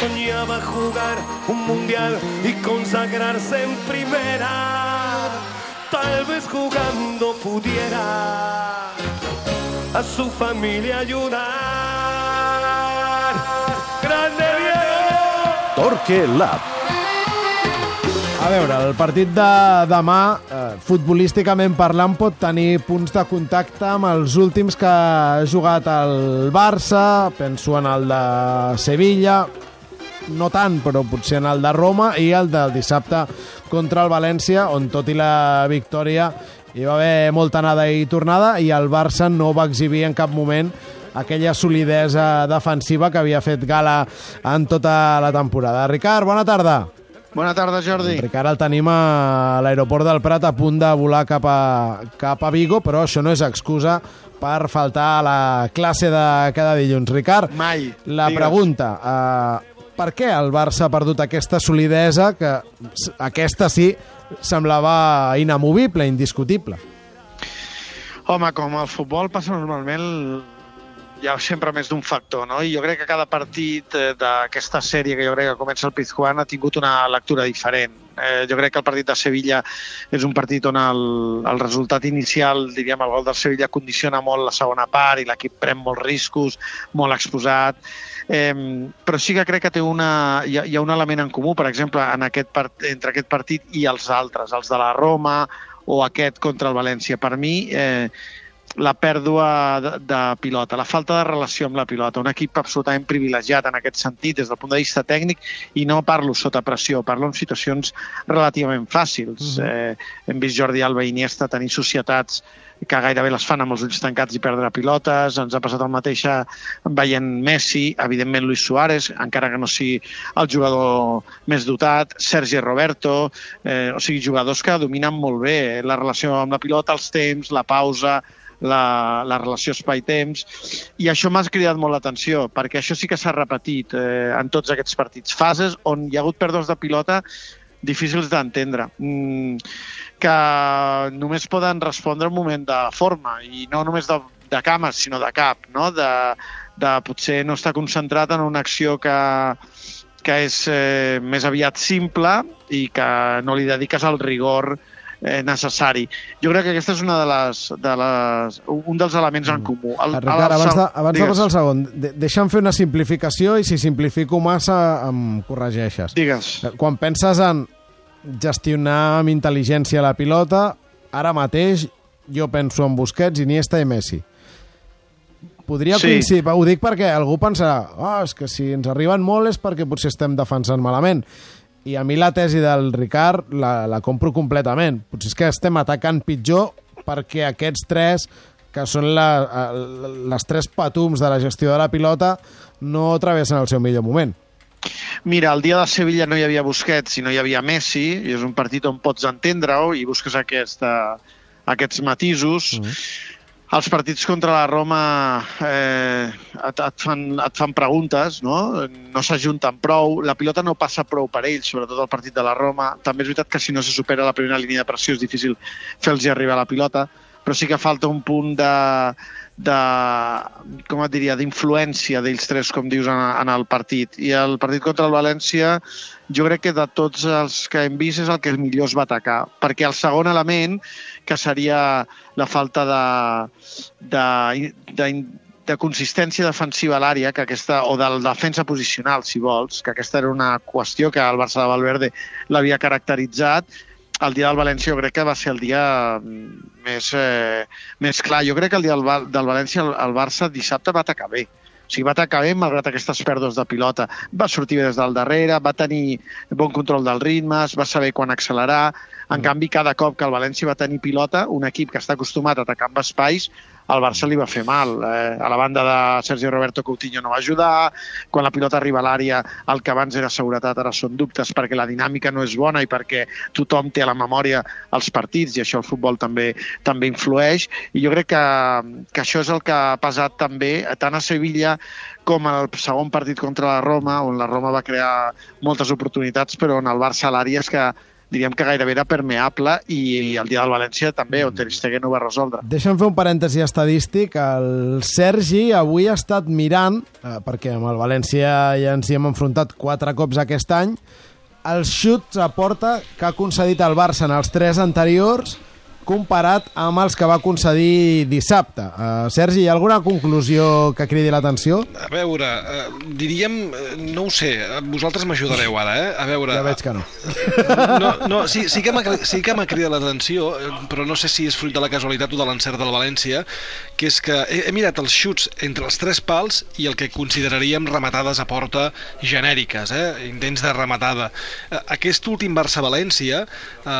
soñaba jugar un mundial y consagrarse en primera. Tal vez jugando pudiera a su familia ayudar. ¡Grande Diego! Torque Lab. A veure, el partit de demà, eh, futbolísticament parlant, pot tenir punts de contacte amb els últims que ha jugat el Barça, penso en el de Sevilla, no tant, però potser en el de Roma, i el del dissabte contra el València, on tot i la victòria hi va haver molta anada i tornada, i el Barça no va exhibir en cap moment aquella solidesa defensiva que havia fet gala en tota la temporada. Ricard, bona tarda. Bona tarda, Jordi. El Ricard el tenim a l'aeroport del Prat a punt de volar cap a, cap a Vigo, però això no és excusa per faltar a la classe de cada dilluns. Ricard, Mai. la Digues. pregunta, uh, per què el Barça ha perdut aquesta solidesa que aquesta sí semblava inamovible, indiscutible? Home, com el futbol passa normalment, hi ha sempre més d'un factor, no? I jo crec que cada partit eh, d'aquesta sèrie que jo crec que comença el Pizjuán ha tingut una lectura diferent. Eh, jo crec que el partit de Sevilla és un partit on el, el resultat inicial, diríem, el gol del Sevilla condiciona molt la segona part i l'equip pren molts riscos, molt exposat. Eh, però sí que crec que té una, hi, ha, hi ha un element en comú, per exemple, en aquest part, entre aquest partit i els altres, els de la Roma o aquest contra el València. Per mi, eh, la pèrdua de, de pilota, la falta de relació amb la pilota, un equip absolutament privilegiat en aquest sentit des del punt de vista tècnic i no parlo sota pressió, parlo en situacions relativament fàcils. Mm -hmm. eh, hem vist Jordi Alba i Iniesta tenir societats que gairebé les fan amb els ulls tancats i perdre pilotes, ens ha passat el mateix veient Messi, evidentment Luis Suárez, encara que no sigui el jugador més dotat, Sergi Roberto, eh, o sigui, jugadors que dominen molt bé la relació amb la pilota, els temps, la pausa, la, la relació espai-temps, i això m'ha cridat molt l'atenció, perquè això sí que s'ha repetit eh, en tots aquests partits. Fases on hi ha hagut pèrdues de pilota difícils d'entendre, mm, que només poden respondre un moment de forma, i no només de, de cames, sinó de cap, no? de, de potser no estar concentrat en una acció que, que és eh, més aviat simple i que no li dediques el rigor eh, necessari. Jo crec que aquesta és una de les, de les, un dels elements en comú. El, El, Ricard, abans de, abans de passar al segon, de, deixa'm fer una simplificació i si simplifico massa em corregeixes. Digues. Quan penses en gestionar amb intel·ligència la pilota, ara mateix jo penso en Busquets, Iniesta i Messi. Podria Sí. coincidir, ho dic perquè algú pensarà oh, és que si ens arriben molt és perquè potser estem defensant malament. I a mi la tesi del Ricard la, la compro completament. Potser és que estem atacant pitjor perquè aquests tres, que són la, les tres patums de la gestió de la pilota, no travessen el seu millor moment. Mira, el dia de Sevilla no hi havia Busquets, sinó hi havia Messi, i és un partit on pots entendre-ho i busques aquesta, aquests matisos. Mm. Els partits contra la Roma eh, et, et, fan, et fan preguntes, no? No s'ajunten prou, la pilota no passa prou per ells, sobretot el partit de la Roma. També és veritat que si no se supera la primera línia de pressió és difícil fer-los arribar la pilota, però sí que falta un punt de, de com et diria, d'influència d'ells tres, com dius, en, en el partit. I el partit contra el València, jo crec que de tots els que hem vist és el que millor es va atacar, perquè el segon element, que seria la falta de, de, de, de consistència defensiva a l'àrea, que aquesta, o de la defensa posicional, si vols, que aquesta era una qüestió que el Barça de Valverde l'havia caracteritzat, el dia del València jo crec que va ser el dia mm, més, eh, més clar. Jo crec que el dia del, del València el, el Barça dissabte va atacar bé. O sigui, va atacar bé malgrat aquestes pèrdues de pilota. Va sortir bé des del darrere, va tenir bon control dels ritmes, va saber quan accelerar. En canvi, cada cop que el València va tenir pilota, un equip que està acostumat a atacar amb espais, el Barça li va fer mal. Eh, a la banda de Sergio Roberto Coutinho no va ajudar, quan la pilota arriba a l'àrea el que abans era seguretat ara són dubtes perquè la dinàmica no és bona i perquè tothom té a la memòria els partits i això el futbol també també influeix i jo crec que, que això és el que ha pesat també tant a Sevilla com el segon partit contra la Roma, on la Roma va crear moltes oportunitats, però on el Barça l'àrea és que diríem que gairebé era permeable i, i el dia del València també, on Ter Stegen ho va resoldre. Deixa'm fer un parèntesi estadístic. El Sergi avui ha estat mirant, eh, perquè amb el València ja ens hi hem enfrontat quatre cops aquest any, els xuts a porta que ha concedit el Barça en els tres anteriors comparat amb els que va concedir dissabte. Uh, Sergi, hi ha alguna conclusió que cridi l'atenció? A veure, uh, diríem, uh, no ho sé, vosaltres m'ajudareu ara, eh? A veure... Ja veig que no. No, no sí, sí que m'ha sí que cridat l'atenció, però no sé si és fruit de la casualitat o de l'encert del València, que és que he, he mirat els xuts entre els tres pals i el que consideraríem rematades a porta genèriques, eh? intents de rematada. Aquest últim Barça-València, eh,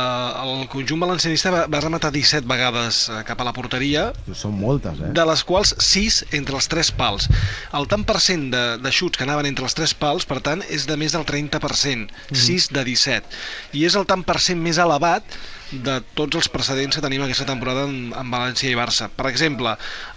el conjunt valencianista va, va rematar 17 vegades eh, cap a la porteria. Són moltes, eh? De les quals 6 entre els tres pals. El tant per cent de, de xuts que anaven entre els tres pals, per tant, és de més del 30%, mm. 6 de 17. I és el tant per cent més elevat de tots els precedents que tenim aquesta temporada en, en València i Barça. Per exemple,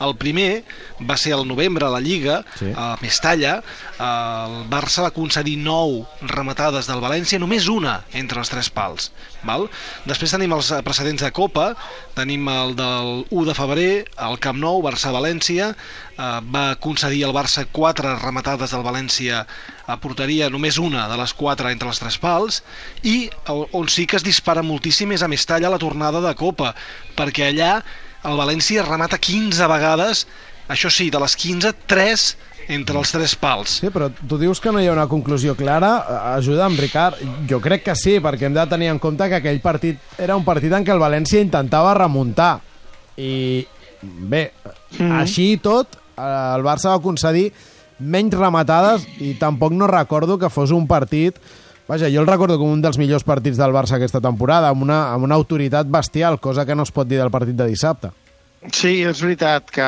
el primer va ser el novembre a la Lliga, sí. a Mestalla, el Barça va concedir 9 rematades del València, només una entre els tres pals. Val? Després tenim els precedents de Copa, tenim el del 1 de febrer, el Camp Nou, Barça-València, eh, va concedir al Barça 4 rematades del València a porteria, només una de les 4 entre les tres pals, i on sí que es dispara moltíssim és a Mestalla a la tornada de Copa, perquè allà el València remata 15 vegades, això sí, de les 15, 3 entre els tres pals. Sí, però tu dius que no hi ha una conclusió clara. Ajuda'm, Ricard. Jo crec que sí, perquè hem de tenir en compte que aquell partit era un partit en què el València intentava remuntar. I bé, mm. així i tot, el Barça va concedir menys rematades i tampoc no recordo que fos un partit Vaja, jo el recordo com un dels millors partits del Barça aquesta temporada, amb una, amb una autoritat bestial, cosa que no es pot dir del partit de dissabte. Sí, és veritat que,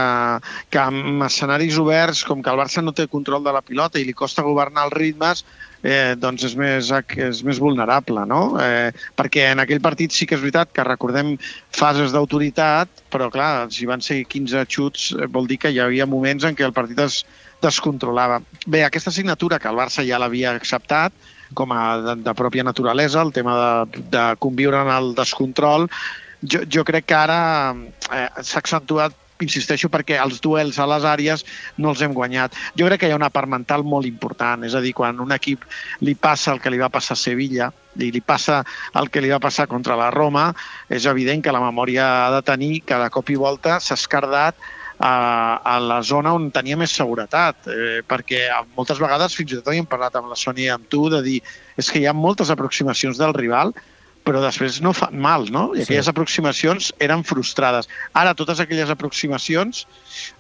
que amb escenaris oberts, com que el Barça no té control de la pilota i li costa governar els ritmes, eh, doncs és més, és més vulnerable, no? Eh, perquè en aquell partit sí que és veritat que recordem fases d'autoritat, però clar, si van ser 15 xuts, eh, vol dir que hi havia moments en què el partit es descontrolava. Bé, aquesta assignatura que el Barça ja l'havia acceptat, com a de, de pròpia naturalesa, el tema de, de conviure en el descontrol, jo, jo crec que ara eh, s'ha accentuat insisteixo perquè els duels a les àrees no els hem guanyat. Jo crec que hi ha una part mental molt important, és a dir, quan un equip li passa el que li va passar a Sevilla i li passa el que li va passar contra la Roma, és evident que la memòria ha de tenir cada cop i volta s'ha escardat a, a la zona on tenia més seguretat, eh, perquè moltes vegades, fins i tot havíem parlat amb la Sònia i amb tu, de dir és que hi ha moltes aproximacions del rival però després no fan mal, no? I aquelles sí. aproximacions eren frustrades. Ara, totes aquelles aproximacions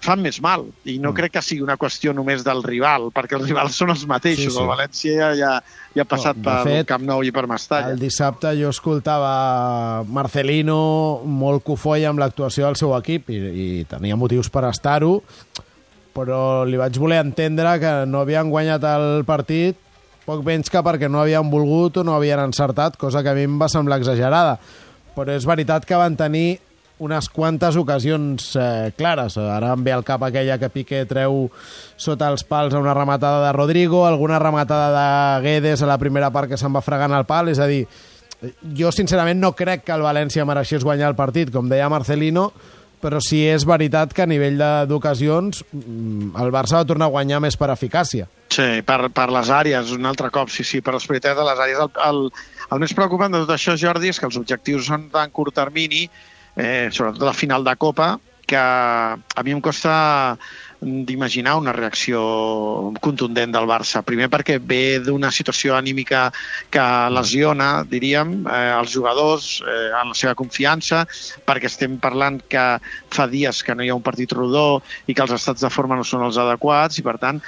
fan més mal, i no mm. crec que sigui una qüestió només del rival, perquè els rivals són els mateixos. Sí, sí. El València ja, ja, ja ha passat no, per fet, Camp Nou i per Mestalla. El dissabte jo escoltava Marcelino molt cofoi amb l'actuació del seu equip, i, i tenia motius per estar-ho, però li vaig voler entendre que no havien guanyat el partit poc menys que perquè no havien volgut o no havien encertat, cosa que a mi em va semblar exagerada. Però és veritat que van tenir unes quantes ocasions eh, clares. Ara em ve al cap aquella que Piqué treu sota els pals a una rematada de Rodrigo, alguna rematada de Guedes a la primera part que se'n va fregant al pal, és a dir, jo sincerament no crec que el València mereixés guanyar el partit, com deia Marcelino, però sí és veritat que a nivell d'ocasions mm, el Barça va tornar a guanyar més per eficàcia. Sí, per, per les àrees, un altre cop, sí, sí, per les prioritats de les àrees. El, el, el més preocupant de tot això, Jordi, és que els objectius són tan curt termini, eh, sobretot la final de Copa, que a mi em costa d'imaginar una reacció contundent del Barça. Primer perquè ve d'una situació anímica que lesiona, diríem, eh, els jugadors eh, en la seva confiança, perquè estem parlant que fa dies que no hi ha un partit rodó i que els estats de forma no són els adequats i, per tant,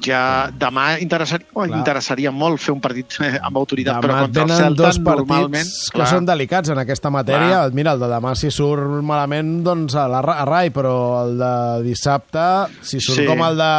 ja demà interessaria, oh, interessaria molt fer un partit eh, amb autoritat, demà però contra el Celta dos normalment... que clar. són delicats en aquesta matèria. Clar. Mira, el de demà si surt malament, doncs a, la, a rai, però el de dissabte, si surt, sí. com el de,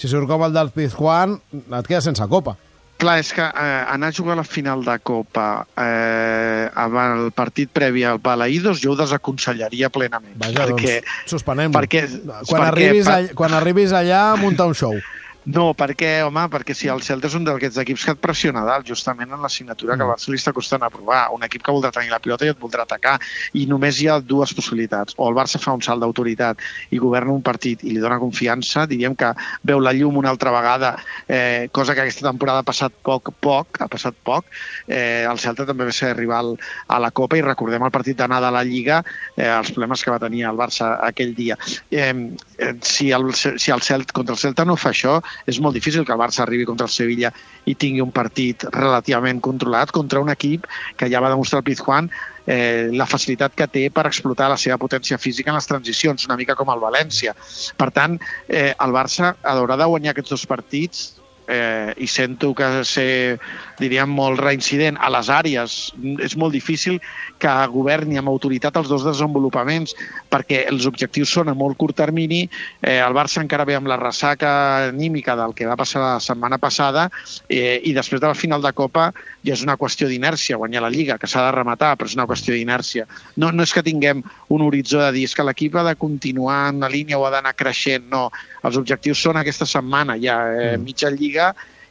si surt com el del Pizjuán, et quedes sense copa. Clar, és que eh, anar a jugar a la final de Copa eh, amb el partit previ al Balaïdos jo ho desaconsellaria plenament. Vaja, perquè, doncs, suspenem perquè, quan, perquè, arribis allà, quan arribis allà, munta un show. No, perquè, home, perquè si el Celta és un d'aquests equips que et pressiona dalt, justament en la signatura que al Barça li està costant aprovar. Un equip que voldrà tenir la pilota i et voldrà atacar. I només hi ha dues possibilitats. O el Barça fa un salt d'autoritat i governa un partit i li dona confiança, diríem que veu la llum una altra vegada, eh, cosa que aquesta temporada ha passat poc, poc, ha passat poc. Eh, el Celta també va ser rival a la Copa i recordem el partit d'anada a la Lliga, eh, els problemes que va tenir el Barça aquell dia. Eh, eh, si el, si el Celta, contra el Celta no fa això, és molt difícil que el Barça arribi contra el Sevilla i tingui un partit relativament controlat contra un equip que ja va demostrar el Pizjuán eh, la facilitat que té per explotar la seva potència física en les transicions, una mica com el València. Per tant, eh, el Barça haurà de guanyar aquests dos partits eh, i sento que ser, diríem, molt reincident a les àrees. És molt difícil que governi amb autoritat els dos desenvolupaments perquè els objectius són a molt curt termini. Eh, el Barça encara ve amb la ressaca anímica del que va passar la setmana passada eh, i després de la final de Copa ja és una qüestió d'inèrcia guanyar la Lliga, que s'ha de rematar, però és una qüestió d'inèrcia. No, no és que tinguem un horitzó de dir és que l'equip ha de continuar en la línia o ha d'anar creixent, no. Els objectius són aquesta setmana, ja eh, mm. mitja Lliga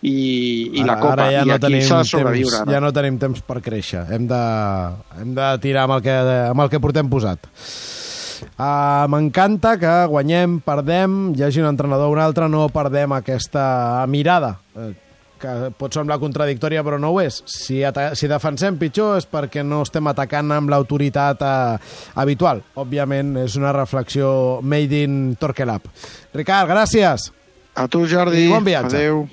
i, i ara, la Copa, ara ja i no aquí s'ha de sobreviure. Temps, ja no tenim temps per créixer, hem de, hem de tirar amb el que, amb el que portem posat. Uh, M'encanta que guanyem, perdem, hi hagi un entrenador o un altre, no perdem aquesta mirada, uh, que pot semblar contradictòria però no ho és. Si, si defensem pitjor és perquè no estem atacant amb l'autoritat uh, habitual. Òbviament és una reflexió made in Torquelab. Ricard, gràcies. A tu, Jordi. I bon viatge. Adéu.